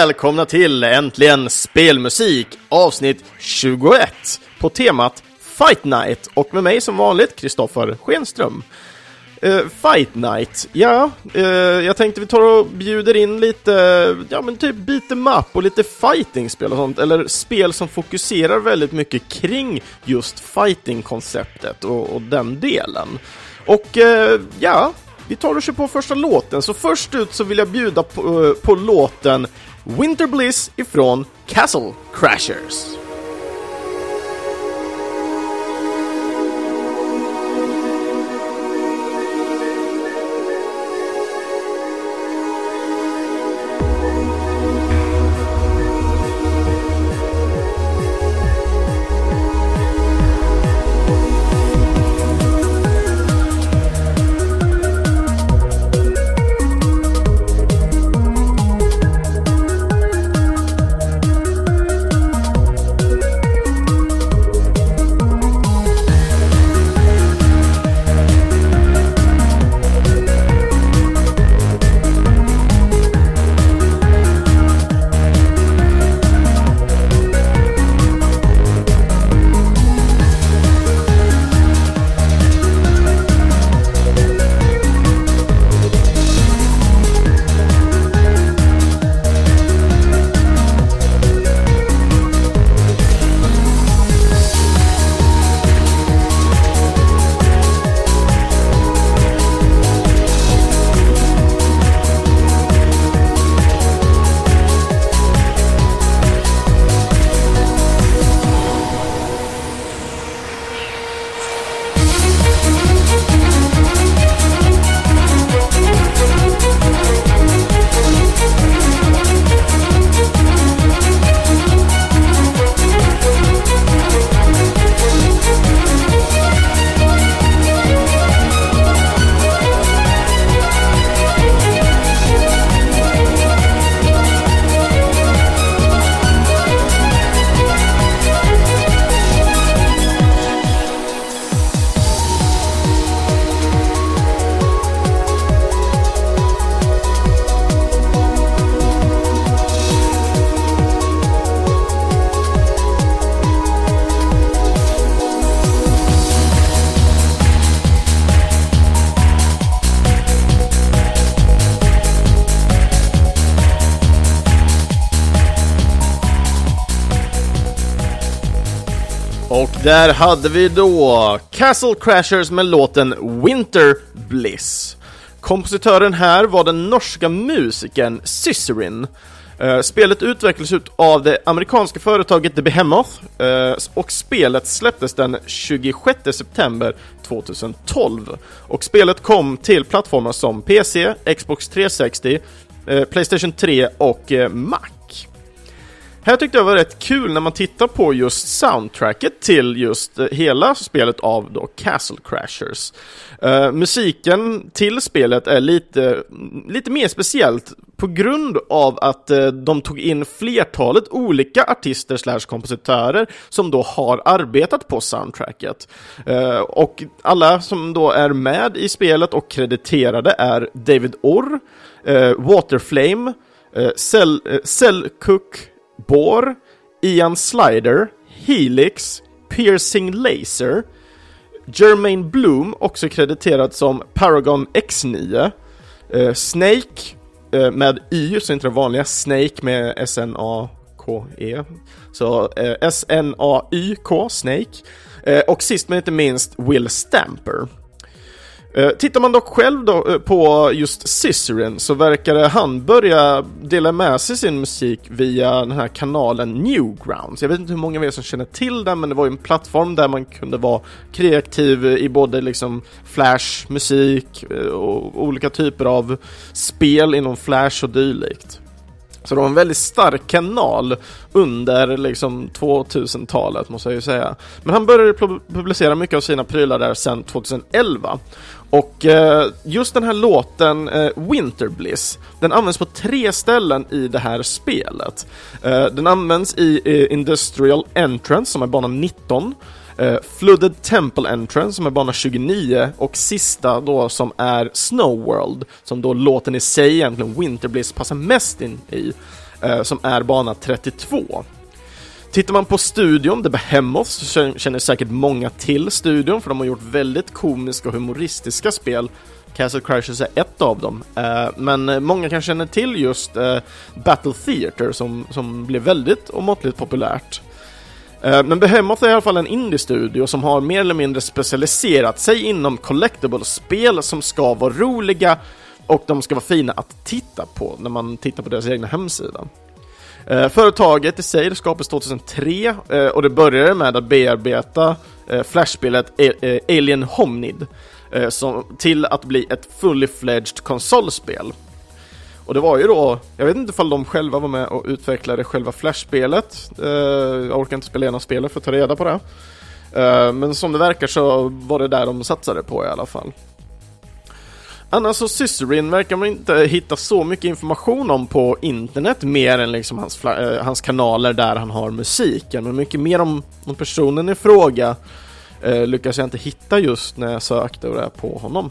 välkomna till Äntligen Spelmusik avsnitt 21 på temat Fight Night och med mig som vanligt Kristoffer Schenström. Uh, Fight Night, ja, uh, jag tänkte vi tar och bjuder in lite, ja men typ beat em up och lite fighting-spel och sånt, eller spel som fokuserar väldigt mycket kring just fighting-konceptet och, och, den delen. Och uh, ja, vi tar och kör på första låten, så först ut så vill jag bjuda på, på låten Winter Bliss ifrån Castle Crashers. Och Där hade vi då Castle Crashers med låten Winter Bliss. Kompositören här var den norska musikern Cicerin. Eh, spelet utvecklades ut av det amerikanska företaget The Behemoth eh, och spelet släpptes den 26 september 2012. Och spelet kom till plattformar som PC, Xbox 360, eh, Playstation 3 och Mac. Här tyckte jag var rätt kul när man tittar på just soundtracket till just eh, hela spelet av då Castle Crashers. Uh, musiken till spelet är lite, lite mer speciellt på grund av att uh, de tog in flertalet olika artister slash kompositörer som då har arbetat på soundtracket. Uh, och alla som då är med i spelet och krediterade är David Orr, Waterflame, Cell, Cell Cook Bor, Ian Slider, Helix, Piercing Laser, Jermaine Bloom, också krediterad som Paragon X9, eh, Snake eh, med Y, så inte det vanliga, Snake med S-N-A-K-E, så eh, S-N-A-Y-K, Snake, eh, och sist men inte minst Will Stamper. Eh, tittar man dock själv då eh, på just Cicerin så verkar han börja dela med sig sin musik via den här kanalen Newgrounds. Jag vet inte hur många av er som känner till den men det var ju en plattform där man kunde vara kreativ i både liksom Flash, musik eh, och olika typer av spel inom Flash och dylikt. Så det var en väldigt stark kanal under liksom 2000-talet måste jag ju säga. Men han började publicera mycket av sina prylar där sedan 2011. Och eh, just den här låten eh, Winter Bliss, den används på tre ställen i det här spelet. Eh, den används i eh, Industrial Entrance som är bana 19, eh, Flooded Temple Entrance som är bana 29 och sista då som är Snow World som då låten i sig egentligen Winter Bliss passar mest in i eh, som är bana 32. Tittar man på studion, The Behemoth, så känner säkert många till studion för de har gjort väldigt komiska och humoristiska spel. Castle Crashers är ett av dem, eh, men eh, många kanske känner till just eh, Battle Theater som, som blev väldigt och måttligt populärt. Men Behemoth är i alla fall en indie-studio som har mer eller mindre specialiserat sig inom collectible-spel som ska vara roliga och de ska vara fina att titta på när man tittar på deras egna hemsida. Eh, företaget i sig skapades 2003 eh, och det började med att bearbeta eh, flashspelet Alien Homnid till att bli ett fully fledged konsolspel. Och det var ju då, jag vet inte ifall de själva var med och utvecklade själva Flash-spelet. Jag orkar inte spela igenom spelet för att ta reda på det. Men som det verkar så var det där de satsade på i alla fall. Annars så Systerin verkar man inte hitta så mycket information om på internet mer än liksom hans, äh, hans kanaler där han har musiken. Men mycket mer om, om personen i fråga äh, lyckas jag inte hitta just när jag sökte och det på honom.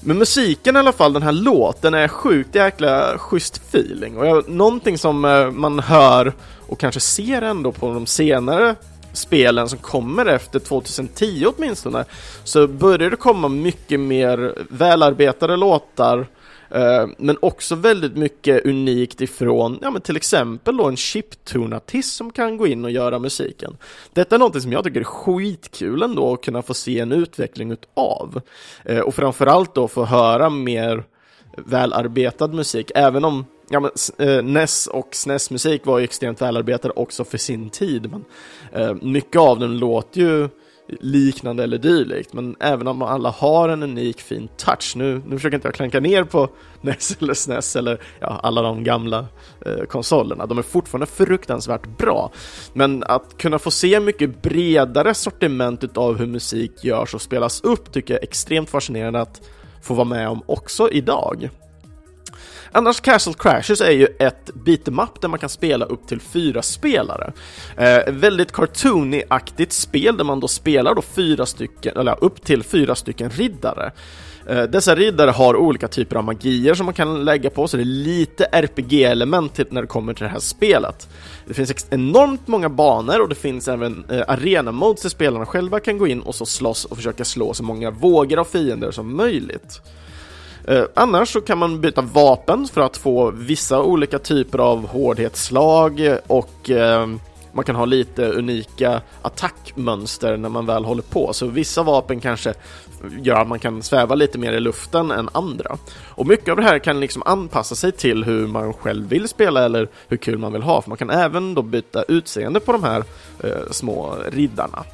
Men musiken i alla fall, den här låten är sjukt jäkla schysst feeling och jag, någonting som eh, man hör och kanske ser ändå på de senare spelen som kommer efter 2010 åtminstone så börjar det komma mycket mer välarbetade låtar Eh, men också väldigt mycket unikt ifrån, ja men till exempel då en chiptune-artist som kan gå in och göra musiken. Detta är någonting som jag tycker är skitkul ändå att kunna få se en utveckling utav. Eh, och framförallt då få höra mer välarbetad musik, även om ja, men, eh, NES och SNES-musik var ju extremt välarbetad också för sin tid, men eh, mycket av den låter ju liknande eller dylikt, men även om alla har en unik fin touch, nu, nu försöker inte jag klanka ner på NES eller SNES eller ja, alla de gamla eh, konsolerna, de är fortfarande fruktansvärt bra, men att kunna få se mycket bredare sortiment av hur musik görs och spelas upp tycker jag är extremt fascinerande att få vara med om också idag. Annars Castle Crashers är ju ett beat'em up där man kan spela upp till fyra spelare. Eh, väldigt cartoony-aktigt spel där man då spelar då fyra stycken, eller upp till fyra stycken riddare. Eh, dessa riddare har olika typer av magier som man kan lägga på, så det är lite RPG-element när det kommer till det här spelet. Det finns enormt många banor och det finns även eh, arena-modes där spelarna själva kan gå in och så slåss och försöka slå så många vågor av fiender som möjligt. Eh, annars så kan man byta vapen för att få vissa olika typer av hårdhetsslag och eh, man kan ha lite unika attackmönster när man väl håller på, så vissa vapen kanske gör att man kan sväva lite mer i luften än andra. Och mycket av det här kan liksom anpassa sig till hur man själv vill spela eller hur kul man vill ha, för man kan även då byta utseende på de här eh, små riddarna.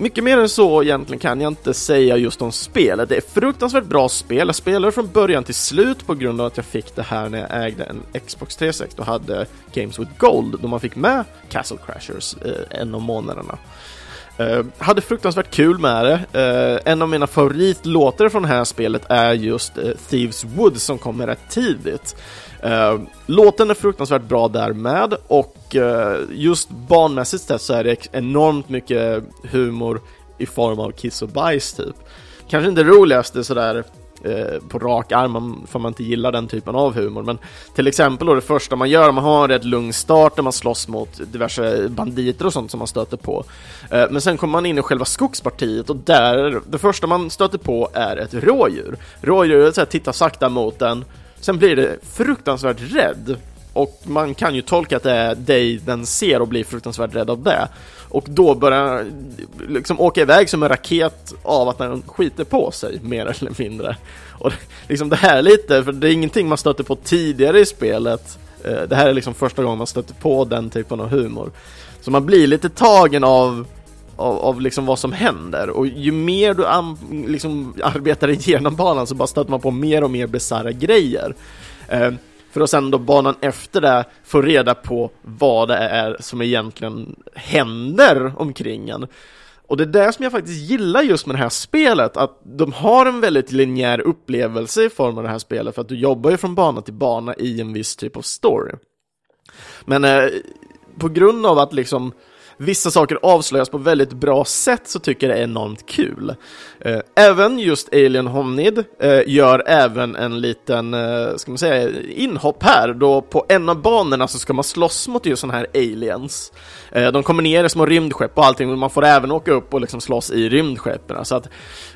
Mycket mer än så egentligen kan jag inte säga just om spelet. Det är fruktansvärt bra spel. Jag spelade från början till slut på grund av att jag fick det här när jag ägde en Xbox 360 och hade Games with Gold då man fick med Castle Crashers eh, en av månaderna. Eh, hade fruktansvärt kul med det. Eh, en av mina favoritlåtar från det här spelet är just eh, Thieves Wood som kommer rätt tidigt. Uh, låten är fruktansvärt bra där med och uh, just barnmässigt sett så är det enormt mycket humor i form av kiss och bajs typ. Kanske inte roligaste sådär uh, på rak arm för man inte gillar den typen av humor, men till exempel då det första man gör, man har en rätt lugn start där man slåss mot diverse banditer och sånt som man stöter på. Men sen kommer man in i själva skogspartiet och där, det första man stöter på är ett rådjur. Rådjuret tittar sakta mot den Sen blir det fruktansvärt rädd och man kan ju tolka att det är dig den ser och blir fruktansvärt rädd av det. Och då börjar liksom åka iväg som en raket av att den skiter på sig, mer eller mindre. Och liksom det här är lite, för det är ingenting man stöter på tidigare i spelet. Eh, det här är liksom första gången man stöter på den typen av humor. Så man blir lite tagen av av, av liksom vad som händer och ju mer du liksom arbetar igenom banan så bara stöter man på mer och mer bisarra grejer. Eh, för att sen då banan efter det få reda på vad det är som egentligen händer omkring en. Och det är det som jag faktiskt gillar just med det här spelet, att de har en väldigt linjär upplevelse i form av det här spelet, för att du jobbar ju från bana till bana i en viss typ av story. Men eh, på grund av att liksom vissa saker avslöjas på väldigt bra sätt så tycker jag det är enormt kul. Eh, även just Alien Homnid eh, gör även en liten, eh, ska man säga, inhopp här då på en av banorna så ska man slåss mot just sådana här aliens. Eh, de kommer ner i små rymdskepp och allting men man får även åka upp och liksom slåss i rymdskeppen. Så att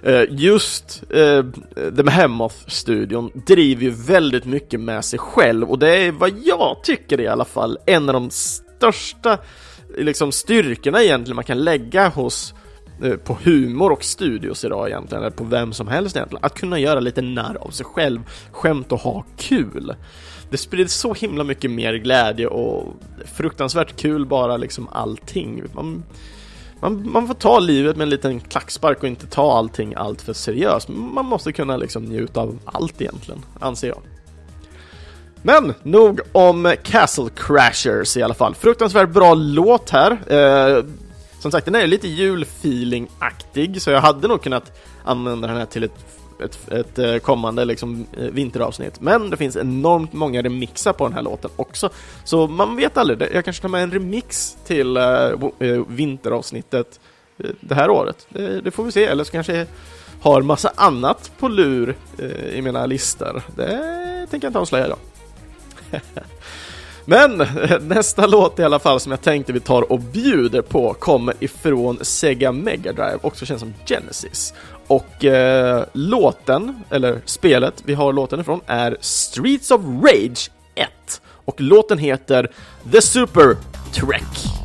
eh, just eh, The Behemoth-studion driver ju väldigt mycket med sig själv och det är vad jag tycker i alla fall en av de största liksom styrkorna egentligen man kan lägga hos eh, på humor och studios idag egentligen, eller på vem som helst egentligen, att kunna göra lite narr av sig själv, skämt och ha kul. Det sprider så himla mycket mer glädje och fruktansvärt kul bara liksom allting. Man, man, man får ta livet med en liten klackspark och inte ta allting allt för seriöst. Man måste kunna liksom njuta av allt egentligen, anser jag. Men nog om Castle Crashers i alla fall. Fruktansvärt bra låt här. Eh, som sagt, den är lite julfeeling-aktig, så jag hade nog kunnat använda den här till ett, ett, ett eh, kommande liksom, eh, vinteravsnitt. Men det finns enormt många remixar på den här låten också, så man vet aldrig. Jag kanske tar med en remix till eh, eh vinteravsnittet det här året. Det, det, får vi se, eller så kanske jag har massa annat på lur eh, i mina listor. Det tänker jag inte avslöja idag. Men nästa låt i alla fall som jag tänkte vi tar och bjuder på kommer ifrån Sega Mega Drive, också känns som Genesis. Och eh, låten, eller spelet vi har låten ifrån, är Streets of Rage 1. Och låten heter The Super Trek.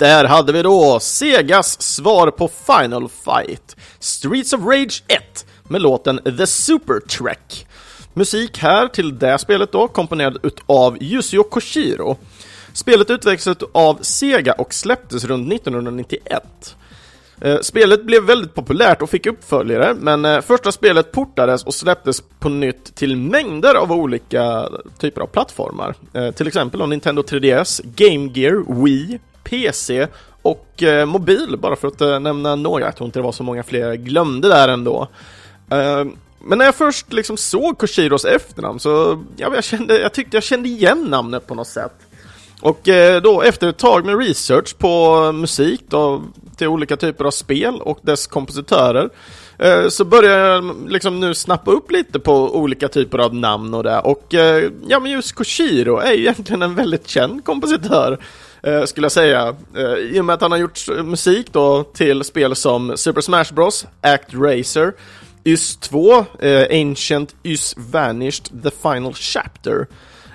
Där hade vi då Segas svar på Final Fight, Streets of Rage 1 med låten The Super Trek. Musik här till det spelet då, komponerad utav Yusio Koshiro. Spelet utvecklades av Sega och släpptes runt 1991. Eh, spelet blev väldigt populärt och fick uppföljare, men eh, första spelet portades och släpptes på nytt till mängder av olika typer av plattformar. Eh, till exempel Nintendo 3DS, Game Gear, Wii, PC och eh, mobil, bara för att eh, nämna några. Jag tror inte det var så många fler jag glömde där ändå. Eh, men när jag först liksom såg Koshiros efternamn så ja, jag, kände, jag tyckte jag kände igen namnet på något sätt. Och eh, då efter ett tag med research på musik då, till olika typer av spel och dess kompositörer eh, så började jag liksom nu snappa upp lite på olika typer av namn och det och eh, ja men just Koshiro är ju egentligen en väldigt känd kompositör eh, skulle jag säga. Eh, I och med att han har gjort musik då till spel som Super Smash Bros, Act Racer, Ys 2, eh, Ancient Ys Vanished, The Final Chapter.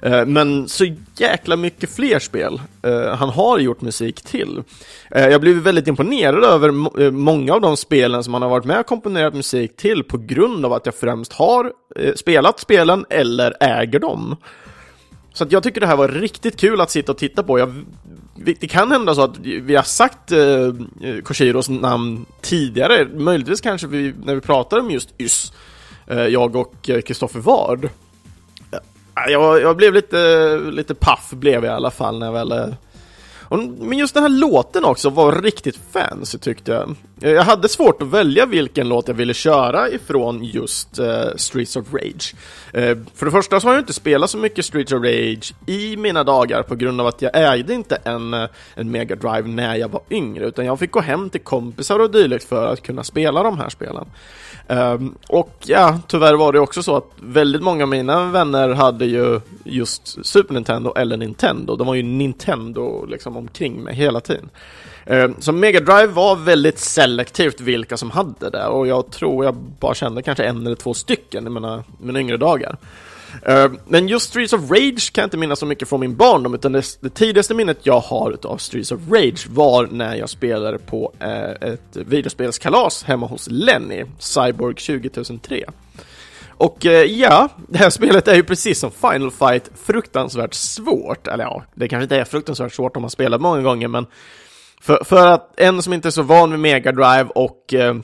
Eh, men så jäkla mycket fler spel eh, han har gjort musik till. Eh, jag blev väldigt imponerad över eh, många av de spelen som han har varit med och komponerat musik till på grund av att jag främst har spelat spelen eller äger dem. Så att jag tycker det här var riktigt kul att sitta och titta på. Jag, det kan hända så att vi har sagt eh, Koshiros namn tidigare, möjligtvis kanske vi, när vi pratade om just Ys, eh, jag och eh, Kristoffer Ward. Jag, jag, blev lite, lite paff blev jag i alla fall när jag väl eh, Och, men just den här låten också var riktigt fancy tyckte jag. Eh, jag hade svårt att välja vilken låt jag ville köra ifrån just uh, Streets of Rage. Uh, för det första så har jag inte spelat så mycket Streets of Rage i mina dagar på grund av att jag ägde inte en, en Mega Drive när jag var yngre, utan jag fick gå hem till kompisar och dylikt för att kunna spela de här spelen. Um, och ja, tyvärr var det också så att väldigt många av mina vänner hade ju just Super Nintendo eller Nintendo. De var ju Nintendo liksom omkring mig hela tiden. Eh, så Mega Drive var väldigt selektivt vilka som hade det och jag tror jag bara kände kanske en eller två stycken i mina, mina yngre dagar. Eh, men just Streets of Rage kan jag inte minnas så mycket från min barndom, utan det, det tidigaste minnet jag har av Streets of Rage var när jag spelade på eh, ett videospelskalas hemma hos Lenny, Cyborg 20003. Och ja, det här spelet är ju precis som Final Fight fruktansvärt svårt, eller ja, det kanske inte är fruktansvärt svårt om man spelar många gånger, men för, för att en som inte är så van vid Mega Drive och eh,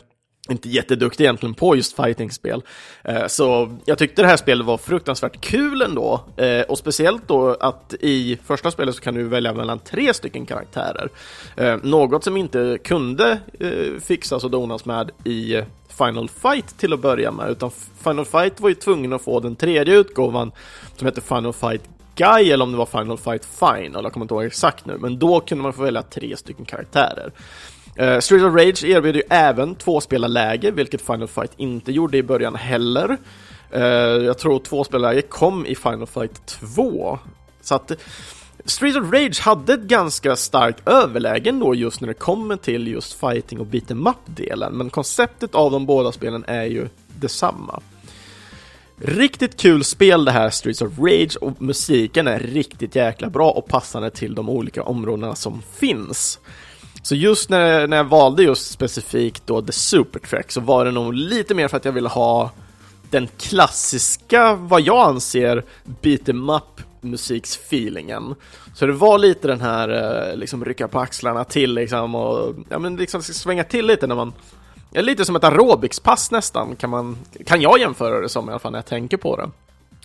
inte jätteduktig egentligen på just fightingspel. Eh, så jag tyckte det här spelet var fruktansvärt kul ändå. Eh, och speciellt då att i första spelet så kan du välja mellan tre stycken karaktärer. Eh, något som inte kunde eh, fixas och donas med i Final Fight till att börja med, utan Final Fight var ju tvungen att få den tredje utgåvan som heter Final Fight Guy eller om det var Final Fight Final, jag kommer inte ihåg exakt nu, men då kunde man få välja tre stycken karaktärer. Uh, Street of Rage erbjuder ju även tvåspelarläge, vilket Final Fight inte gjorde i början heller. Uh, jag tror tvåspelarläge kom i Final Fight 2. Så att Street of Rage hade ett ganska starkt överläge då just när det kommer till just fighting och beat up-delen, men konceptet av de båda spelen är ju detsamma. Riktigt kul spel det här Streets of Rage och musiken är riktigt jäkla bra och passande till de olika områdena som finns. Så just när, när jag valde just specifikt då The Supertrack så var det nog lite mer för att jag ville ha den klassiska, vad jag anser, beat em up musiksfeelingen. Så det var lite den här, eh, liksom rycka på axlarna till liksom och, ja men liksom svänga till lite när man Lite som ett aerobicspass nästan, kan, man, kan jag jämföra det som i alla fall när jag tänker på det.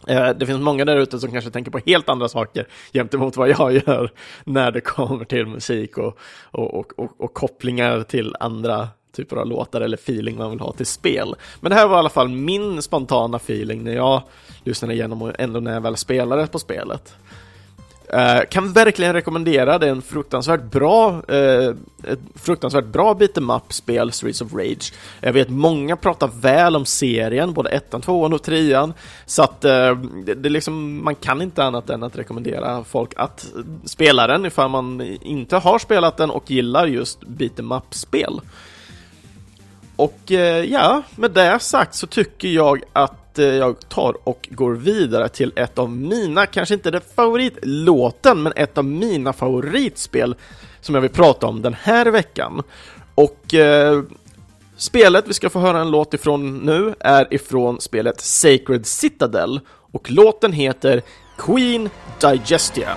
Eh, det finns många där ute som kanske tänker på helt andra saker gentemot vad jag gör när det kommer till musik och, och, och, och, och kopplingar till andra typer av låtar eller feeling man vill ha till spel. Men det här var i alla fall min spontana feeling när jag lyssnade igenom och ändå när jag väl spelade på spelet. Uh, kan verkligen rekommendera, det är en fruktansvärt bra, uh, ett fruktansvärt bra beat'em up-spel, Streets of Rage. Jag vet många pratar väl om serien, både ettan, tvåan och trean, så att uh, det, det liksom, man kan inte annat än att rekommendera folk att spela den ifall man inte har spelat den och gillar just beat'em up-spel. Och ja, med det sagt så tycker jag att Eh, jag tar och går vidare till ett av mina, kanske inte det favoritlåten, men ett av mina favoritspel som jag vill prata om den här veckan. Och eh, spelet vi ska få höra en låt ifrån nu är ifrån spelet Sacred Citadel och låten heter Queen Digestia.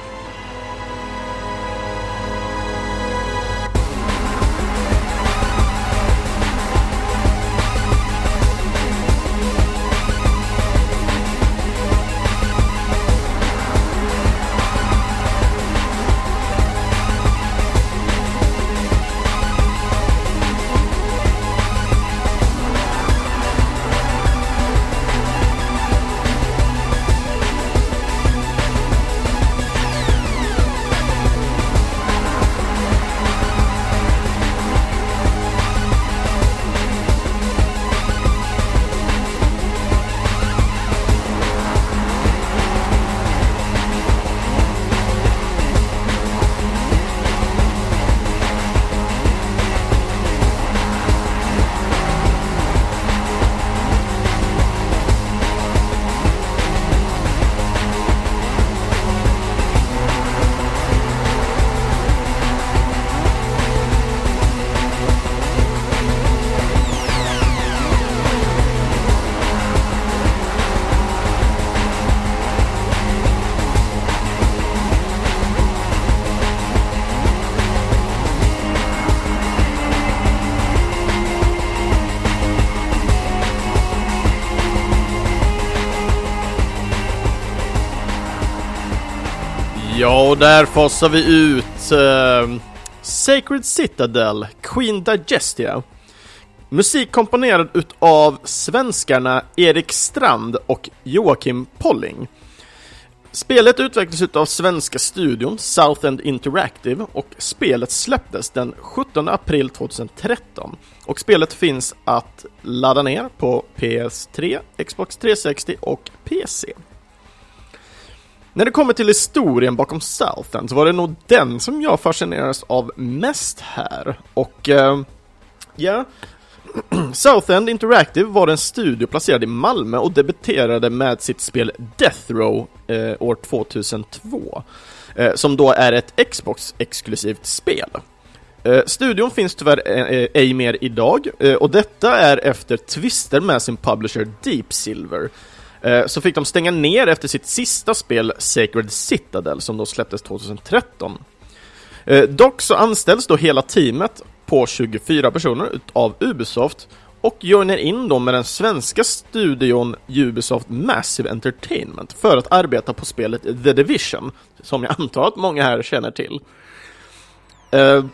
Där fasar vi ut uh, Sacred Citadel, Queen Digestia. Musik komponerad utav svenskarna Erik Strand och Joakim Polling. Spelet utvecklades utav svenska studion Southend Interactive och spelet släpptes den 17 april 2013. Och spelet finns att ladda ner på PS3, Xbox 360 och PC. När det kommer till historien bakom Southend så var det nog den som jag fascinerades av mest här. Och uh, ja, Southend Interactive var en studio placerad i Malmö och debuterade med sitt spel Death Row eh, år 2002, eh, som då är ett Xbox-exklusivt spel. Eh, studion finns tyvärr eh, eh ej mer idag, eh, och detta är efter tvister med sin publisher Deep Silver. Eh, så fick de stänga ner efter sitt sista spel Sacred Citadel som då släpptes 2013. Eh, dock så anställs då hela teamet på 24 personer av Ubisoft och joinar in då med den svenska studion Ubisoft Massive Entertainment för att arbeta på spelet The Division, som jag antar att många här känner till. Eh,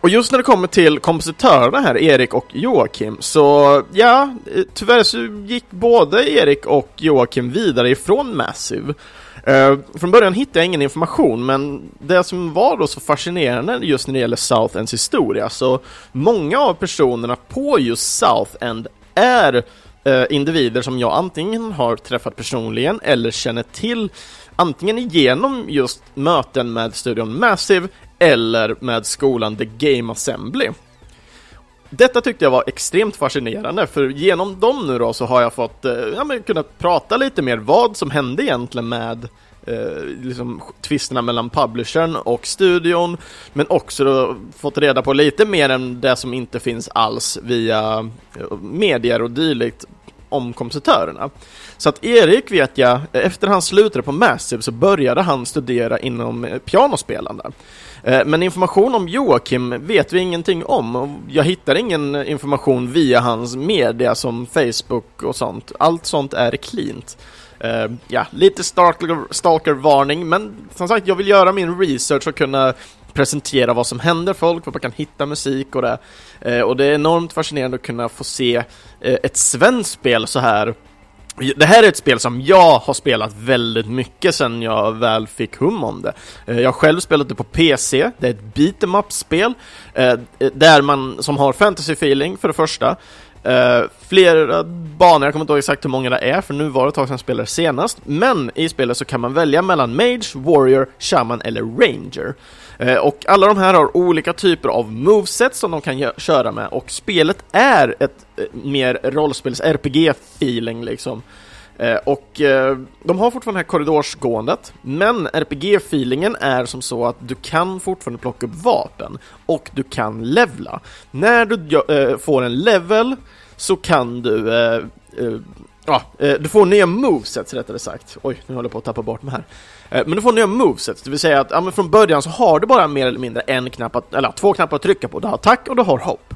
och just när det kommer till kompositörerna här, Erik och Joakim, så ja, tyvärr så gick både Erik och Joakim vidare ifrån Massive. Uh, från början hittade jag ingen information, men det som var då så fascinerande just när det gäller South Ends historia, så många av personerna på just South End är uh, individer som jag antingen har träffat personligen eller känner till antingen genom just möten med studion Massive eller med skolan The Game Assembly. Detta tyckte jag var extremt fascinerande, för genom dem nu då så har jag fått eh, ja, men kunnat prata lite mer vad som hände egentligen med eh, liksom, tvisterna mellan publishern och studion, men också då fått reda på lite mer än det som inte finns alls via eh, medier och dylikt om kompositörerna. Så att Erik vet jag, efter han slutade på Massive så började han studera inom eh, pianospelande. Eh, men information om Joakim vet vi ingenting om. Jag hittar ingen information via hans media som Facebook och sånt. Allt sånt är cleant. Uh, ja, lite stalker-varning, men som sagt, jag vill göra min research och kunna presentera vad som händer folk, var man kan hitta musik och det. Uh, och det är enormt fascinerande att kunna få se Eh, ett svenskt spel så här det här är ett spel som jag har spelat väldigt mycket sen jag väl fick hum om det. Eh, jag har själv spelat det på PC, det är ett beat'em up-spel eh, där man, som har fantasy-feeling för det första. Uh, flera banor, jag kommer inte ihåg exakt hur många det är, för nu var det ett tag sedan jag spelade senast. Men i spelet så kan man välja mellan Mage, Warrior, Shaman eller Ranger. Eh, och alla de här har olika typer av moveset som de kan köra med, och spelet är ett eh, mer rollspels-RPG-feeling liksom. Eh, och de har fortfarande det här korridorsgåendet, men RPG-feelingen är som så att du kan fortfarande plocka upp vapen, och du kan levla. När du får en level så kan du Ja, du får nya movesets rättare sagt. Oj, nu håller jag på att tappa bort mig här. Eh, men du får nya moveset, det vill säga att ja, men från början så har du bara mer eller mindre en knapp, att, eller två knappar att trycka på. Du har attack och du har hopp.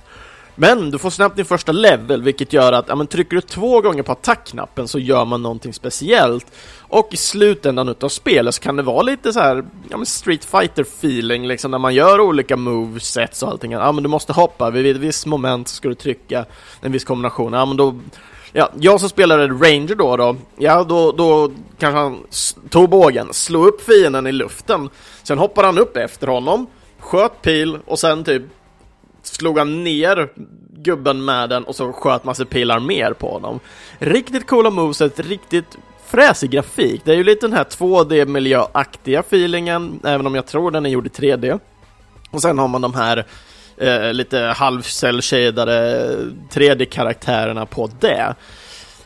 Men du får snabbt din första level, vilket gör att ja, men trycker du två gånger på attackknappen så gör man någonting speciellt. Och i slutändan utav spelet så kan det vara lite så här, ja men Street fighter feeling liksom, när man gör olika movesets och allting. Ja men du måste hoppa, vid ett visst moment ska du trycka en viss kombination. Ja men då Ja, jag som spelade Ranger då, då ja då, då kanske han tog bågen, slog upp fienden i luften, sen hoppade han upp efter honom, sköt pil och sen typ slog han ner gubben med den och så sköt massa pilar mer på honom. Riktigt coola moveset, riktigt fräsig grafik. Det är ju lite den här 2D-miljöaktiga feelingen, även om jag tror den är gjord i 3D. Och sen har man de här eh, lite halvcell-shadade 3D-karaktärerna på det.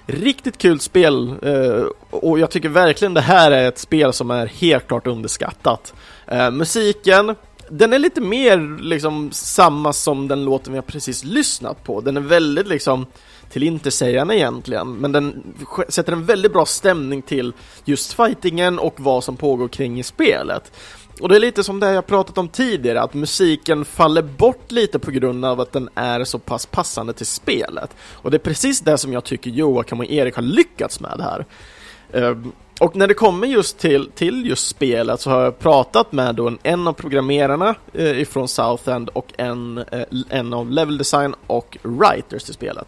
Riktigt kul spel eh, och jag tycker verkligen det här är ett spel som är helt klart underskattat. Eh, musiken, den är lite mer liksom samma som den låten vi har precis lyssnat på. Den är väldigt liksom till intetsägande egentligen, men den sätter en väldigt bra stämning till just fightingen och vad som pågår kring i spelet. Och det är lite som det jag pratat om tidigare, att musiken faller bort lite på grund av att den är så pass passande till spelet. Och det är precis det som jag tycker Joakim och Erik har lyckats med här. Ehm, och när det kommer just till, till just spelet så har jag pratat med då en, en av programmerarna eh, ifrån Southend och en, eh, en av level design och writers till spelet.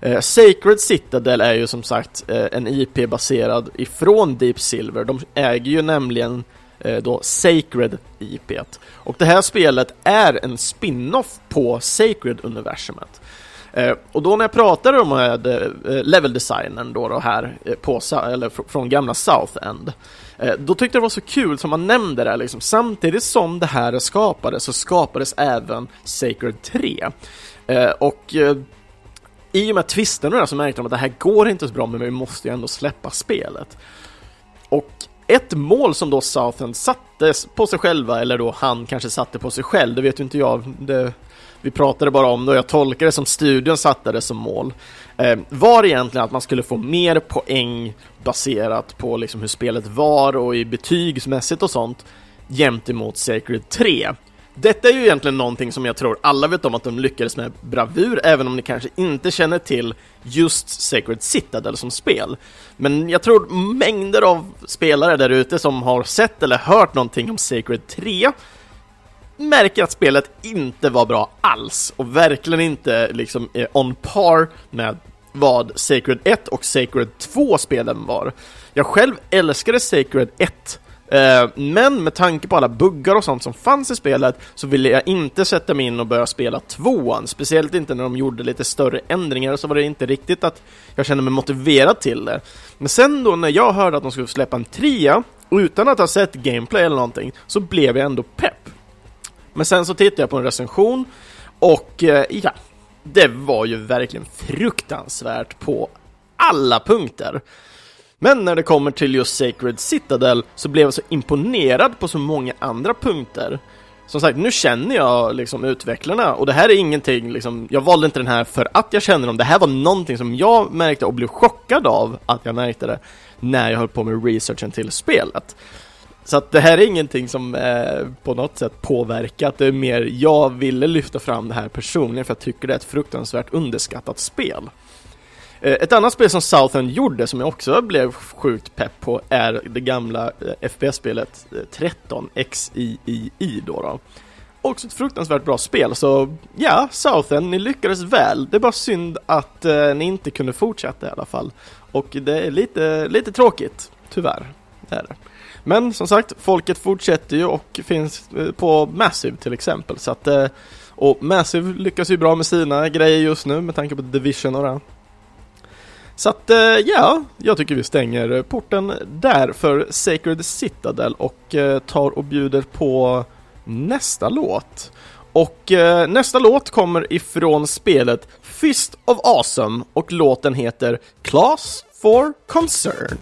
Eh, Sacred Citadel är ju som sagt eh, en IP baserad ifrån Deep Silver. De äger ju nämligen Eh, då Sacred IP. Och det här spelet är en spin-off på Sacred-universumet. Eh, och då när jag pratade eh, med leveldesignern då, då här på, eller från gamla South End, då tyckte jag det var så kul som man nämnde det liksom, samtidigt som det här skapades så skapades även Sacred 3. Och i och med twisten så märkte de att det här går inte så bra men vi måste ju ändå släppa spelet. Och ett mål som då Southend satte på sig själva, eller då han kanske satte på sig själv, det vet ju inte jag, det, vi pratade bara om det och jag tolkar det som studion satte det som mål, eh, var egentligen att man skulle få mer poäng baserat på liksom hur spelet var och i betygsmässigt och sånt jämt emot Sacred 3. Detta är ju egentligen någonting som jag tror alla vet om att de lyckades med bravur, även om ni kanske inte känner till just Sacred Citadel som spel. Men jag tror mängder av spelare där ute som har sett eller hört någonting om Sacred 3 märker att spelet inte var bra alls och verkligen inte liksom är on par med vad Sacred 1 och Sacred 2 spelen var. Jag själv älskade Sacred 1 Eh, men med tanke på alla buggar och sånt som fanns i spelet så ville jag inte sätta mig in och börja spela tvåan, speciellt inte när de gjorde lite större ändringar så var det inte riktigt att jag kände mig motiverad till det. Men sen då när jag hörde att de skulle släppa en trea, och utan att ha sett gameplay eller någonting, så blev jag ändå pepp. Men sen så tittade jag på en recension och eh, ja, det var ju verkligen fruktansvärt på alla punkter. Men när det kommer till just Sacred Citadel så blev jag så imponerad på så många andra punkter. Som sagt, nu känner jag liksom utvecklarna och det här är ingenting liksom, jag valde inte den här för att jag känner dem. Det här var någonting som jag märkte och blev chockad av att jag märkte det när jag höll på med researchen till spelet. Så att det här är ingenting som eh, på något sätt påverkat, det är mer jag ville lyfta fram det här personligen för jag tycker det är ett fruktansvärt underskattat spel. Eh, ett annat spel som Southend gjorde som jag också blev sjukt pepp på är det gamla eh, FPS-spelet 13XIII eh, då, då. Också ett fruktansvärt bra spel, så ja, Southend, ni lyckades väl. Det är bara synd att eh, ni inte kunde fortsätta i alla fall. Och det är lite, lite tråkigt, tyvärr. Det är det. Men som sagt, folket fortsätter ju och finns på Massive till exempel. Så att, och Massive lyckas ju bra med sina grejer just nu med tanke på Division och det. Så att eh, ja, jag tycker vi stänger porten där för Sacred Citadel och eh, tar och bjuder på nästa låt. Och eh, nästa låt kommer ifrån spelet Fist of Awesome och låten heter Class for Concern.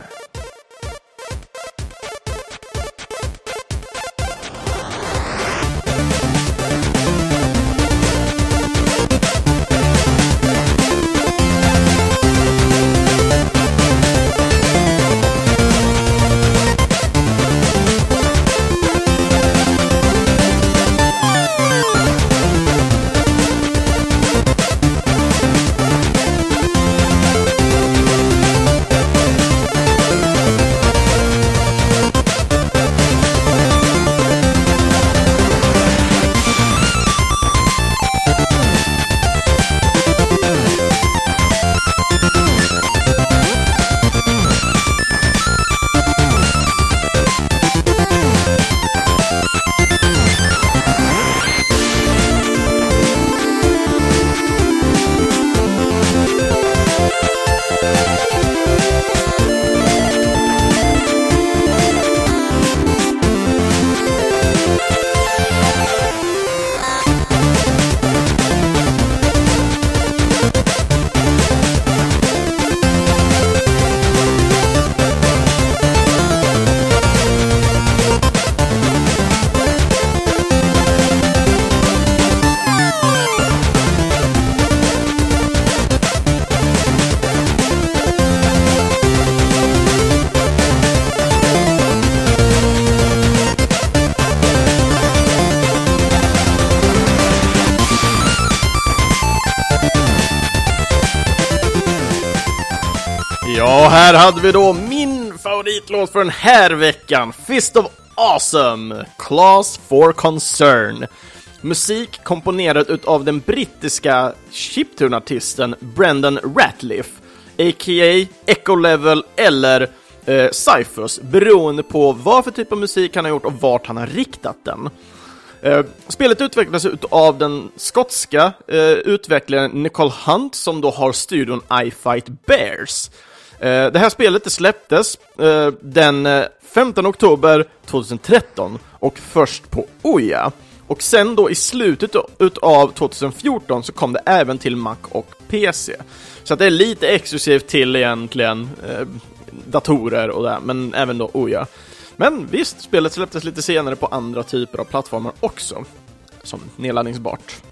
Ja, här hade vi då min favoritlåt för den här veckan, Fist of Awesome, Class for Concern. Musik komponerad utav den brittiska chiptune-artisten Brendan Ratliff, a.k.a. Echo Level eller eh, Cyphers, beroende på vad för typ av musik han har gjort och vart han har riktat den. Eh, spelet utvecklades av den skotska eh, utvecklaren Nicole Hunt som då har studion I Fight Bears. Eh, det här spelet släpptes eh, den eh, 15 oktober 2013 och först på Oya. Och sen då i slutet av 2014 så kom det även till Mac och PC. Så att det är lite exklusivt till egentligen eh, datorer och det, men även då Oya. Men visst, spelet släpptes lite senare på andra typer av plattformar också, som nedladdningsbart.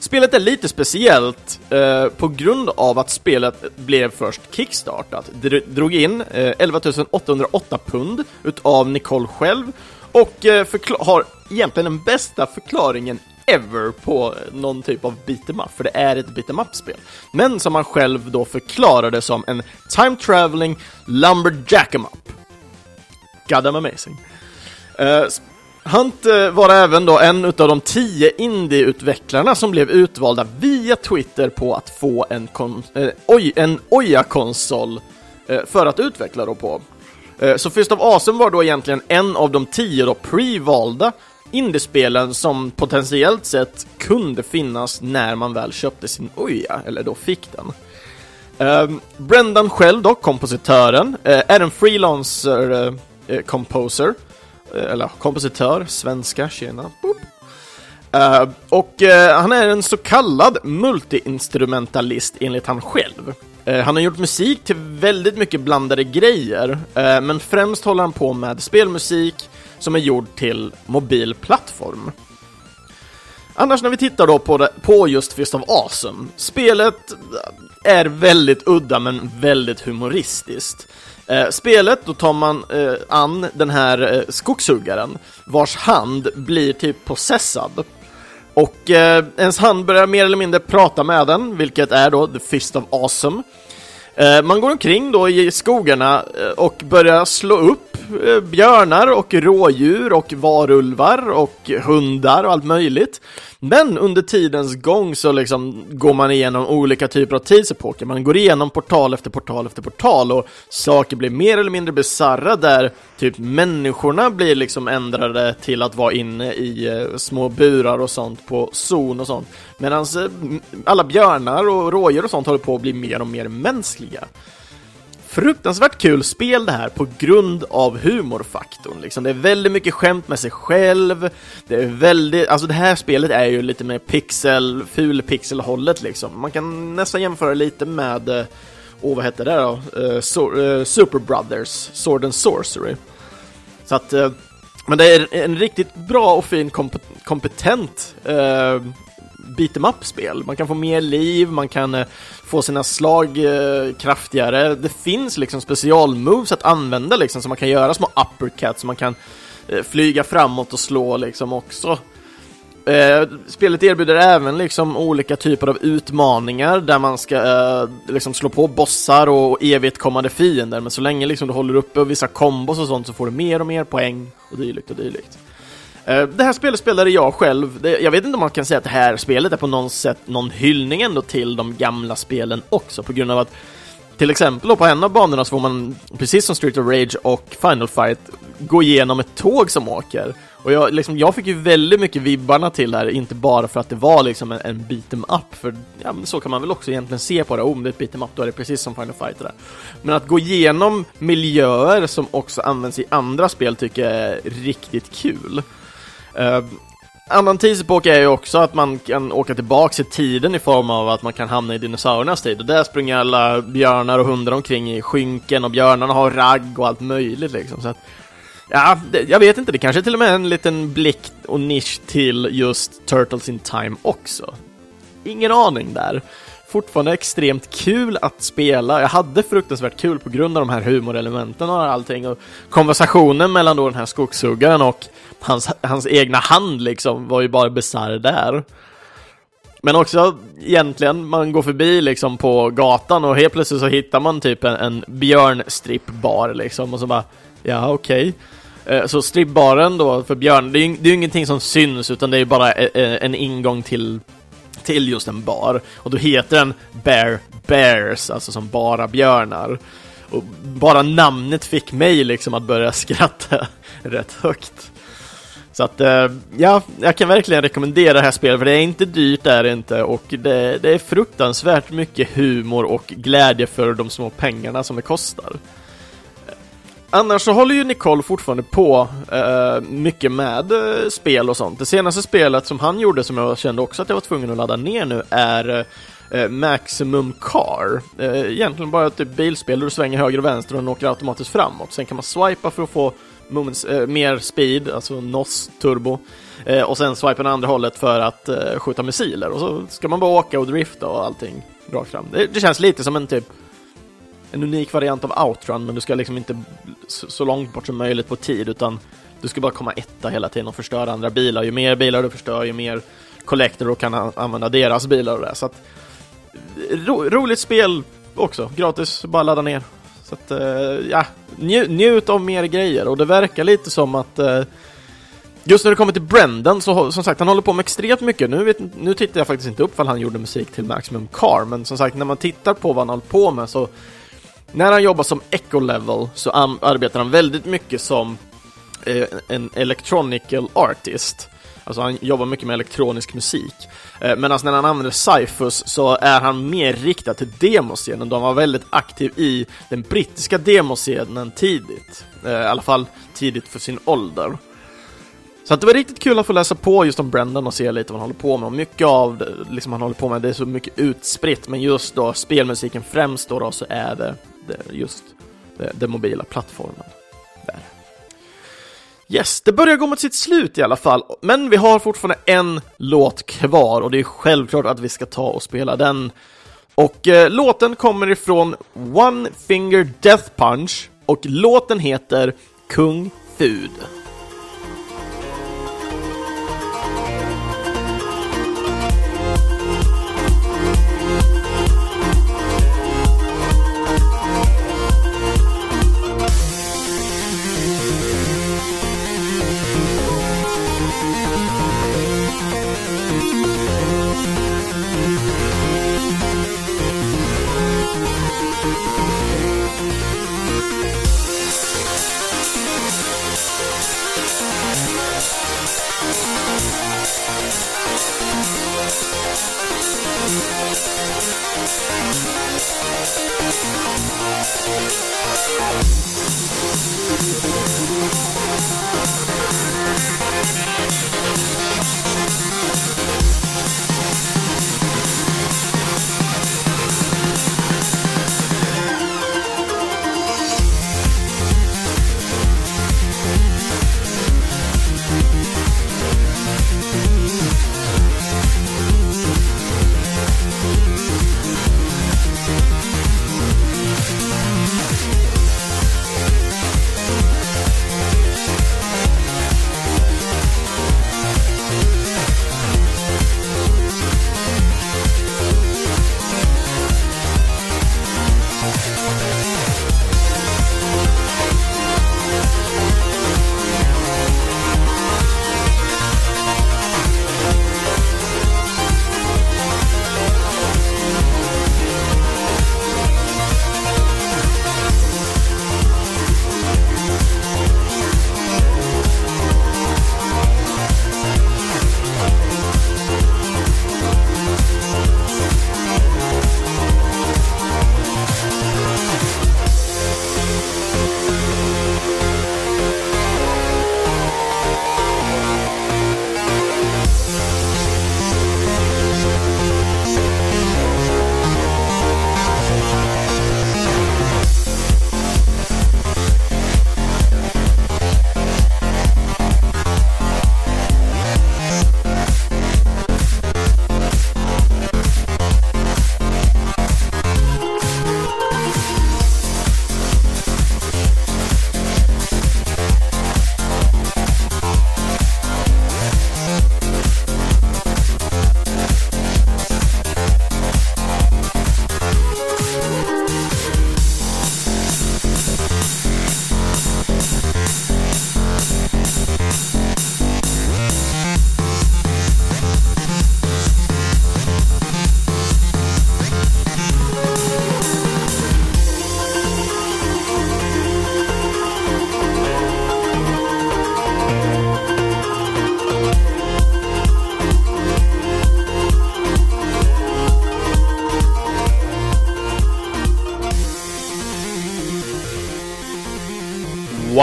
Spelet är lite speciellt eh, på grund av att spelet blev först kickstartat. Det drog in eh, 11 808 pund utav Nicole själv och eh, har egentligen den bästa förklaringen ever på någon typ av beat'em up, för det är ett beat'em up-spel. Men som han själv då förklarade som en time traveling lumberjack em up. God damn amazing. Uh, Hunt var även då en av de tio indieutvecklarna som blev utvalda via Twitter på att få en, kon eh, oj, en Oya-konsol eh, för att utveckla då på. Eh, så Fist of Awesome var då egentligen en av de tio då pre-valda indiespelen som potentiellt sett kunde finnas när man väl köpte sin Oya, eller då fick den. Eh, Brendan själv då, kompositören, är en freelancer-composer. Eh, eller kompositör, svenska, tjena. Eh, och eh, han är en så kallad multiinstrumentalist enligt han själv. Han har gjort musik till väldigt mycket blandade grejer, men främst håller han på med spelmusik, som är gjord till mobil plattform. Annars när vi tittar då på, det, på just Fist of Awesome, spelet är väldigt udda men väldigt humoristiskt. Eh, spelet, då tar man eh, an den här eh, skogshuggaren vars hand blir typ possessad. Och eh, ens hand börjar mer eller mindre prata med den, vilket är då The Fist of Awesome. Eh, man går omkring då i skogarna eh, och börjar slå upp Eh, björnar och rådjur och varulvar och hundar och allt möjligt. Men under tidens gång så liksom går man igenom olika typer av tidsepoker. Man går igenom portal efter portal efter portal och saker blir mer eller mindre bizarra där typ människorna blir liksom ändrade till att vara inne i eh, små burar och sånt på zon och sånt. Medan eh, alla björnar och rådjur och sånt håller på att bli mer och mer mänskliga fruktansvärt kul spel det här på grund av humorfaktorn. Liksom. Det är väldigt mycket skämt med sig själv. Det är väldigt, alltså det här spelet är ju lite mer pixel, ful pixelhållet liksom. Man kan nästan jämföra lite med, eh, åh oh, vad hette det då? Uh, so, uh, Super Brothers, Sword and Sorcery. Så att, uh, men det är en riktigt bra och fin komp kompetent beat'em beat em up-spel. Man kan få mer liv, man kan eh, få sina slag eh, kraftigare. Det finns liksom specialmoves att använda liksom, så man kan göra små uppercuts, så man kan eh, flyga framåt och slå liksom också. Eh, spelet erbjuder även liksom olika typer av utmaningar där man ska eh, liksom slå på bossar och evigt kommande fiender, men så länge liksom du håller uppe vissa kombos och sånt så får du mer och mer poäng och dylikt och dylikt. Eh, det här spelet spelade jag själv. Jag vet inte om man kan säga att det här spelet är på något sätt någon hyllning ändå till de gamla spelen också på grund av att till exempel på en av banorna så får man, precis som Street of Rage och Final Fight, gå igenom ett tåg som åker. Och jag, liksom, jag fick ju väldigt mycket vibbarna till det här, inte bara för att det var liksom en, en beat'em up, för ja, så kan man väl också egentligen se på det, oh, om det är ett beat'em up då är det precis som Final Fight där. Men att gå igenom miljöer som också används i andra spel tycker jag är riktigt kul. Uh, annan tidsepok är ju också att man kan åka tillbaka i tiden i form av att man kan hamna i dinosauriernas tid och där springer alla björnar och hundar omkring i skynken och björnarna har ragg och allt möjligt liksom så att Ja, det, jag vet inte, det kanske är till och med en liten blick och nisch till just Turtles in Time också. Ingen aning där. Fortfarande extremt kul att spela. Jag hade fruktansvärt kul på grund av de här humorelementen och allting och konversationen mellan då den här skogshuggaren och hans, hans egna hand liksom var ju bara bisarr där. Men också egentligen, man går förbi liksom på gatan och helt plötsligt så hittar man typ en, en björnstrippbar liksom och så bara, ja okej. Okay. Så strippbaren då för björn, det är ju det är ingenting som syns utan det är ju bara e, e, en ingång till, till just en bar. Och då heter den Bear Bears, alltså som bara björnar. Och bara namnet fick mig liksom att börja skratta rätt högt. Så att, eh, ja, jag kan verkligen rekommendera det här spelet, för det är inte dyrt, det är det inte, och det, det är fruktansvärt mycket humor och glädje för de små pengarna som det kostar. Annars så håller ju Nicole fortfarande på eh, mycket med eh, spel och sånt. Det senaste spelet som han gjorde, som jag kände också att jag var tvungen att ladda ner nu, är eh, eh Maximum Car. Eh, egentligen bara ett typ bilspel där du svänger höger och vänster och den åker automatiskt framåt. Sen kan man swipa för att få moments, eh, mer speed, alltså NOS turbo. Eh, och sen swipa den andra hållet för att eh, skjuta missiler. Och så ska man bara åka och drifta och allting rakt fram. Det, det, känns lite som en typ en unik variant av outrun, men du ska liksom inte så, långt bort som möjligt på tid, utan du ska bara komma etta hela tiden och förstöra andra bilar. Ju mer bilar du förstör, ju mer collector du kan använda deras bilar och det. Så att, ro, roligt spel också, gratis, bara ladda ner. Så att, eh, ja, nju, njut av mer grejer och det verkar lite som att eh, Just när det kommer till Brendan så som sagt, han håller på med extremt mycket. Nu, vet, nu tittar jag faktiskt inte upp vad han gjorde musik till Maximum Car, men som sagt, när man tittar på vad han håller på med så när han jobbar som Echo Level så arbetar han väldigt mycket som eh, en electronical artist. Alltså han jobbar mycket med elektronisk musik. Eh, Medan när han använder Cyphus så är han mer riktad till demoscenen. De var väldigt aktiv i den brittiska demoscenen tidigt. Eh, I alla fall tidigt för sin ålder. Så att det var riktigt kul att få läsa på just om Brendan och se lite vad han håller på med. Och mycket av det liksom han håller på med, det är så mycket utspritt. Men just då spelmusiken främst då, då så är det, det Eh, just eh, den mobila plattformen. Där. Yes, det börjar gå mot sitt slut i alla fall, men vi har fortfarande en låt kvar och det är självklart att vi ska ta och spela den. Och eh, låten kommer ifrån One Finger Death Punch och låten heter Kung Fud.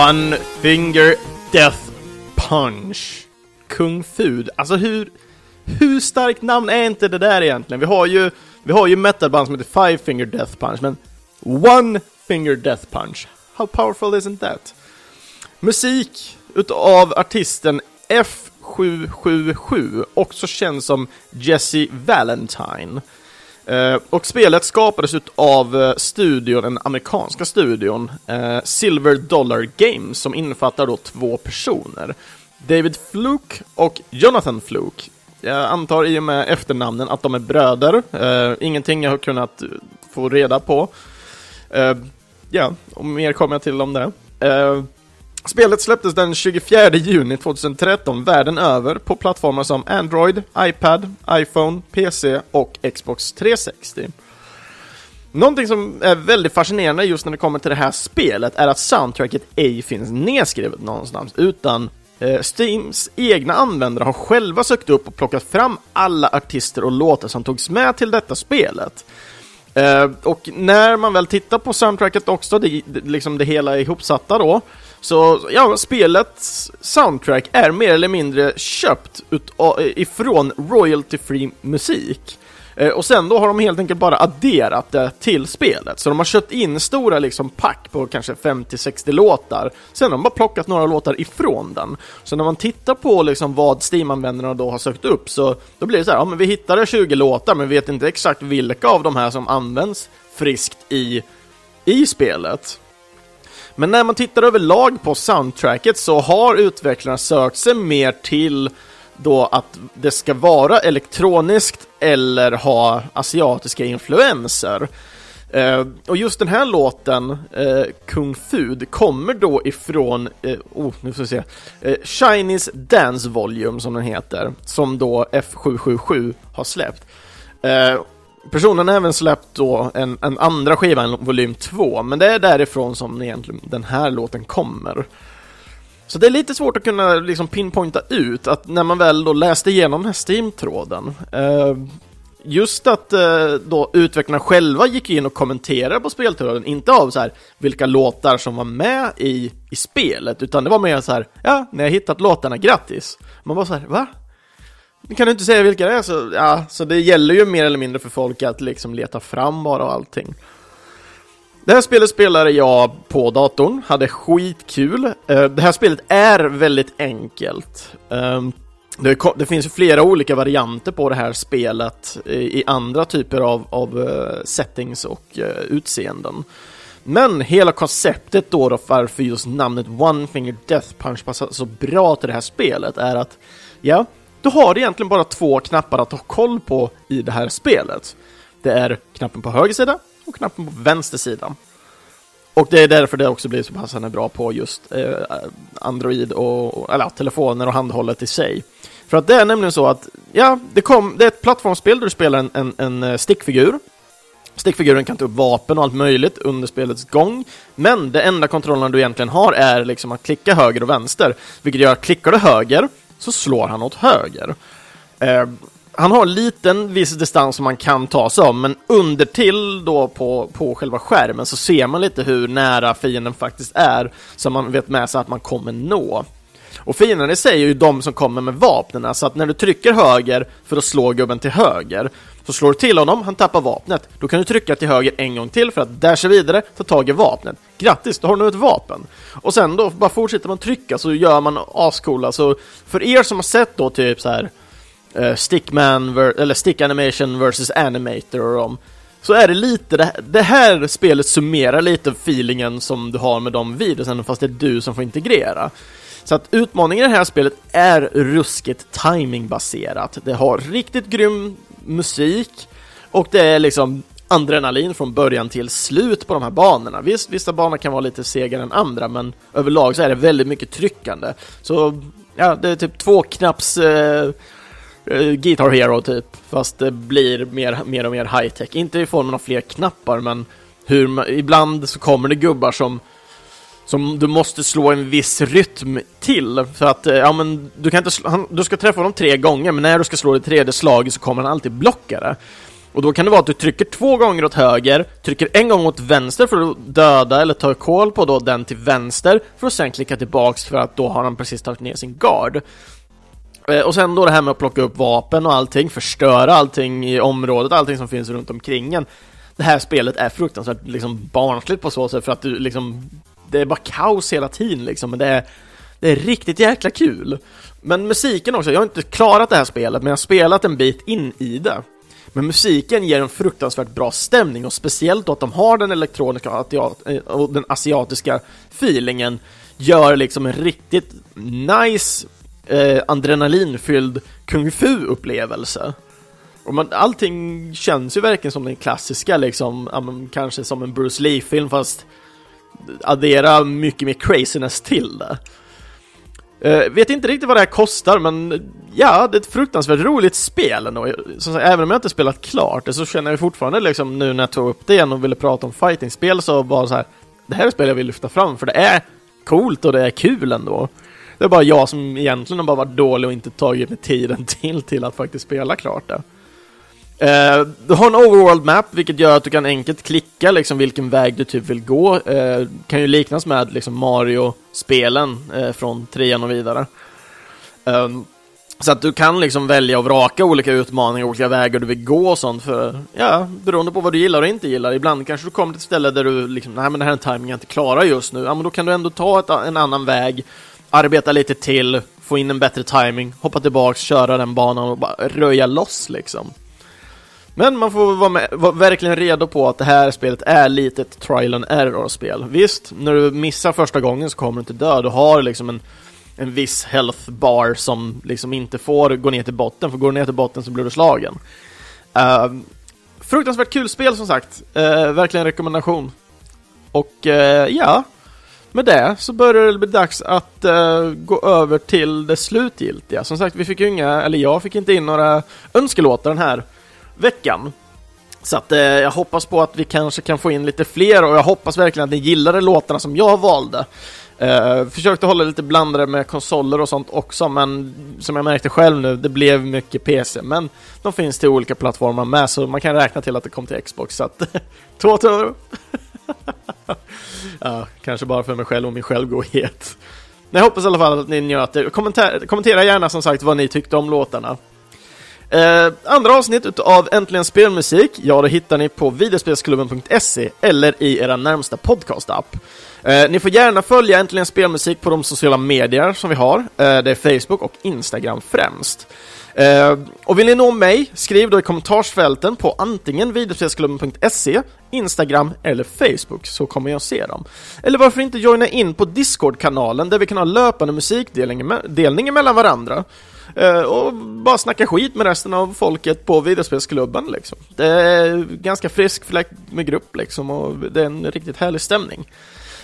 One Finger Death Punch. Kung Fu. Alltså hur, hur starkt namn är inte det där egentligen? Vi har ju, vi har ju metalband som heter Five Finger Death Punch, men One Finger Death Punch. How powerful isn't that? Musik utav artisten F777, också känd som Jesse Valentine. Eh, och spelet skapades av eh, studion, den amerikanska studion, eh, Silver Dollar Games, som innefattar då två personer. David Fluke och Jonathan Fluke. Jag antar i och med efternamnen att de är bröder. ingenting jag har kunnat få reda på. ja, och mer kommer jag till om det. Spelet släpptes den 24 juni 2013 världen över på plattformar som Android, iPad, iPhone, PC och Xbox 360. Någonting som är väldigt fascinerande just när det kommer till det här spelet är att soundtracket ej finns nedskrivet någonstans, utan eh, Steams egna användare har själva sökt upp och plockat fram alla artister och låtar som togs med till detta spelet. Eh, och när man väl tittar på soundtracket också, det, liksom det hela ihopsatta då, så ja, spelets soundtrack är mer eller mindre köpt ifrån royalty-free musik. Eh, och sen då har de helt enkelt bara adderat det till spelet. Så de har köpt in stora liksom pack på kanske 50-60 låtar. Sen har de bara plockat några låtar ifrån den. Så när man tittar på liksom vad Steam-användarna då har sökt upp så då blir det så här, ja men vi hittade 20 låtar men vi vet inte exakt vilka av de här som används friskt i, i spelet. Men när man tittar överlag på soundtracket så har utvecklarna sökt sig mer till då att det ska vara elektroniskt eller ha asiatiska influenser. Eh, och just den här låten, eh, Kung Fu, kommer då ifrån, eh, oh, nu får vi se, eh, Chinese Dance Volume som den heter, som då F777 har släppt. Eh, Personen har även släppt då en, en andra skiva, en volym 2, men det är därifrån som egentligen den här låten kommer. Så det är lite svårt att kunna liksom pinpointa ut att när man väl då läste igenom den här Steam-tråden eh, Just att eh, då utvecklarna själva gick in och kommenterade på speltråden, inte av så här vilka låtar som var med i, i spelet, utan det var mer så här, ja, ni har hittat låtarna, grattis! Man var så här, va? Kan du inte säga vilka det är? Så, ja, så det gäller ju mer eller mindre för folk att liksom leta fram bara och allting. Det här spelet spelade jag på datorn, hade skitkul. Eh, det här spelet är väldigt enkelt. Ehm, det, finns flera olika varianter på det här spelet eh, i andra typer av, av eh, settings och utseenden. Men hela konceptet då, då varför just namnet One Finger Death Punch passar så bra till det här spelet är att ja, du har egentligen bara två knappar att ha koll på i det här spelet. Det är knappen på höger sida och knappen på vänster sida. Och det är därför det också blir så passande bra på just eh, Android och, eller telefoner och handhållet i sig. För att det är nämligen så att, ja, det, kom, det är ett plattformsspel där du spelar en, en, en eh, stickfigur. Stickfiguren kan ta upp vapen och allt möjligt under spelets gång, men det enda kontrollen du egentligen har är liksom att klicka höger och vänster, vilket gör att klickar du höger så slår han åt höger. Eh, han har en liten viss distans som man kan ta sig om, men under till då på, på själva skärmen så ser man lite hur nära fienden faktiskt är, så man vet med sig att man kommer nå. Och fienden i sig är ju de som kommer med vapnen, så att när du trycker höger för att slå gubben till höger, så slår du till honom, han tappar vapnet. Då kan du trycka till höger en gång till för att dasha vidare, ta tag i vapnet. Grattis, då har du nu ett vapen! Och sen då bara fortsätter man trycka så gör man ascoola, så för er som har sett då typ så här uh, Stickman, eller Stick Animation vs Animator och dem, så är det lite, det, det här spelet summerar lite feelingen som du har med de videosen, fast det är du som får integrera. Så att utmaningen i det här spelet är ruskigt timingbaserat. Det har riktigt grym musik och det är liksom adrenalin från början till slut på de här banorna. Visst, vissa banor kan vara lite segare än andra, men överlag så är det väldigt mycket tryckande. Så ja, det är typ två knapps eh, eh Guitar Hero typ, fast det blir mer, mer och mer high-tech. Inte i formen av fler knappar, men hur, ibland så kommer det gubbar som som du måste slå en viss rytm till för att, eh, ja men du kan inte, han, du ska träffa honom tre gånger men när du ska slå det tredje slaget så kommer han alltid blocka det. Och då kan det vara att du trycker två gånger åt höger, trycker en gång åt vänster för att döda eller ta koll på då den till vänster, för att sen klicka tillbaks för att då har han precis tagit ner sin guard. Eh, och sen då det här med att plocka upp vapen och allting, förstöra allting i området, allting som finns runt omkring en. Det här spelet är fruktansvärt liksom barnsligt på så sätt för att du liksom det är bara kaos hela tiden liksom, men det är Det är riktigt jäkla kul. Men musiken också, jag har inte klarat det här spelet men jag har spelat en bit in i det. Men musiken ger en fruktansvärt bra stämning och speciellt då att de har den elektroniska och eh, den asiatiska feelingen gör liksom en riktigt nice eh, adrenalinfylld kung fu-upplevelse. Och man, allting känns ju verkligen som den klassiska liksom, kanske som en Bruce Lee-film fast addera mycket mer craziness till det. Uh, vet inte riktigt vad det här kostar, men ja, det är ett fruktansvärt roligt spel ändå. Så, även om jag inte spelat klart det så känner jag fortfarande liksom nu när jag tog upp det igen och ville prata om fightingspel så bara så här, det här är ett spel jag vill lyfta fram för det är coolt och det är kul ändå. Det är bara jag som egentligen har bara varit dålig och inte tagit mig tiden till till att faktiskt spela klart det. Uh, du har en overworld map, vilket gör att du kan enkelt klicka liksom vilken väg du typ vill gå. Uh, kan ju liknas med liksom Mario-spelen uh, från trean och vidare. Um, så att du kan liksom välja och vraka olika utmaningar, olika vägar du vill gå och sånt för, ja, beroende på vad du gillar och inte gillar. Ibland kanske du kommer till ett ställe där du liksom, nej men det här är en timing jag inte klarar just nu. Ja, men då kan du ändå ta ett, en annan väg, arbeta lite till, få in en bättre timing, hoppa tillbaks, köra den banan och bara röja loss liksom. Men man får vara, med, vara, verkligen redo på att det här spelet är lite ett trial and error-spel. Visst, när du missar första gången så kommer du inte dö. Du har liksom en, en viss health bar som liksom inte får gå ner till botten, för går du ner till botten så blir du slagen. Uh, fruktansvärt kul spel som sagt. Uh, verkligen rekommendation. Och uh, ja, med det så börjar det bli dags att uh, gå över till det slutgiltiga. Som sagt, vi fick ju inga, eller jag fick inte in några önskelåtar den här veckan. Så att eh, jag hoppas på att vi kanske kan få in lite fler och jag hoppas verkligen att ni gillade låtarna som jag valde. Eh, försökte hålla lite blandade med konsoler och sånt också, men som jag märkte själv nu, det blev mycket PC. Men de finns till olika plattformar med, så man kan räkna till att det kom till Xbox. Så att, två tummar ja, kanske bara för mig själv och min självgodhet. Men jag hoppas i alla fall att ni njöt. Kommentera, kommentera gärna som sagt vad ni tyckte om låtarna. Eh, andra avsnitt av Äntligen Spelmusik, ja det hittar ni på videospelsklubben.se eller i era närmsta podcastapp. Eh, ni får gärna följa Äntligen Spelmusik på de sociala medier som vi har. Eh, det är Facebook och Instagram främst. Eh, och vill ni nå mig, skriv då i kommentarsfälten på antingen videospelsklubben.se, Instagram eller Facebook, så kommer jag se dem. Eller varför inte joina in på Discord-kanalen där vi kan ha löpande musikdelning mellan varandra. Eh, och bara snacka skit med resten av folket på videospelsklubben liksom. Det är ganska frisk fläck med grupp liksom och det är en riktigt härlig stämning.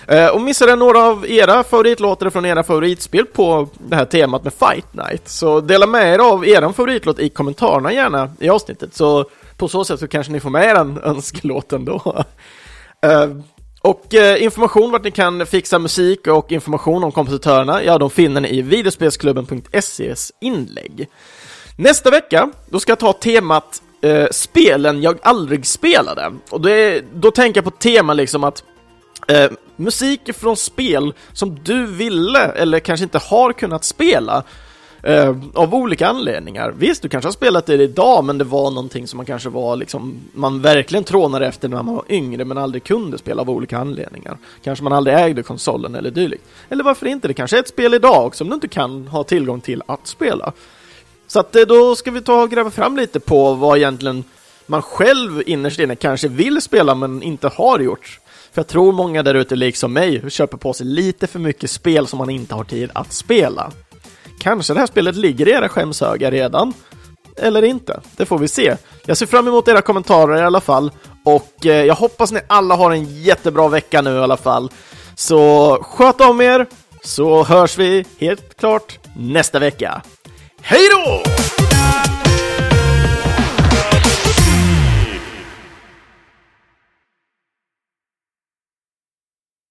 Eh, och missade några av era favoritlåtar från era favoritspel på det här temat med Fight Night så dela med er av er favoritlåt i kommentarerna gärna i avsnittet så på så sätt så kanske ni får med er en önskelåt ändå. Uh, eh, och eh, information vart ni kan fixa musik och information om kompositörerna, ja de finner ni i videospelsklubben.ses inlägg. Nästa vecka, då ska jag ta temat eh, spelen jag aldrig spelade. Och det, då tänker jag på tema liksom att eh, musik från spel som du ville eller kanske inte har kunnat spela Uh, av olika anledningar. Visst, du kanske har spelat det idag, men det var någonting som man kanske var liksom, man verkligen trånade efter när man var yngre, men aldrig kunde spela av olika anledningar. Kanske man aldrig ägde konsolen eller dylikt. Eller varför inte? Det kanske är ett spel idag också, som du inte kan ha tillgång till att spela. Så att eh, då ska vi ta och gräva fram lite på vad egentligen man själv innerst inne kanske vill spela, men inte har gjort. För jag tror många där ute, liksom mig, köper på sig lite för mycket spel som man inte har tid att spela. Kanske det här spelet ligger i era skämshögar redan? Eller inte? Det får vi se. Jag ser fram emot era kommentarer i alla fall. Och eh, jag hoppas ni alla har en jättebra vecka nu i alla fall. Så sköt om er, så hörs vi helt klart nästa vecka. Hej då!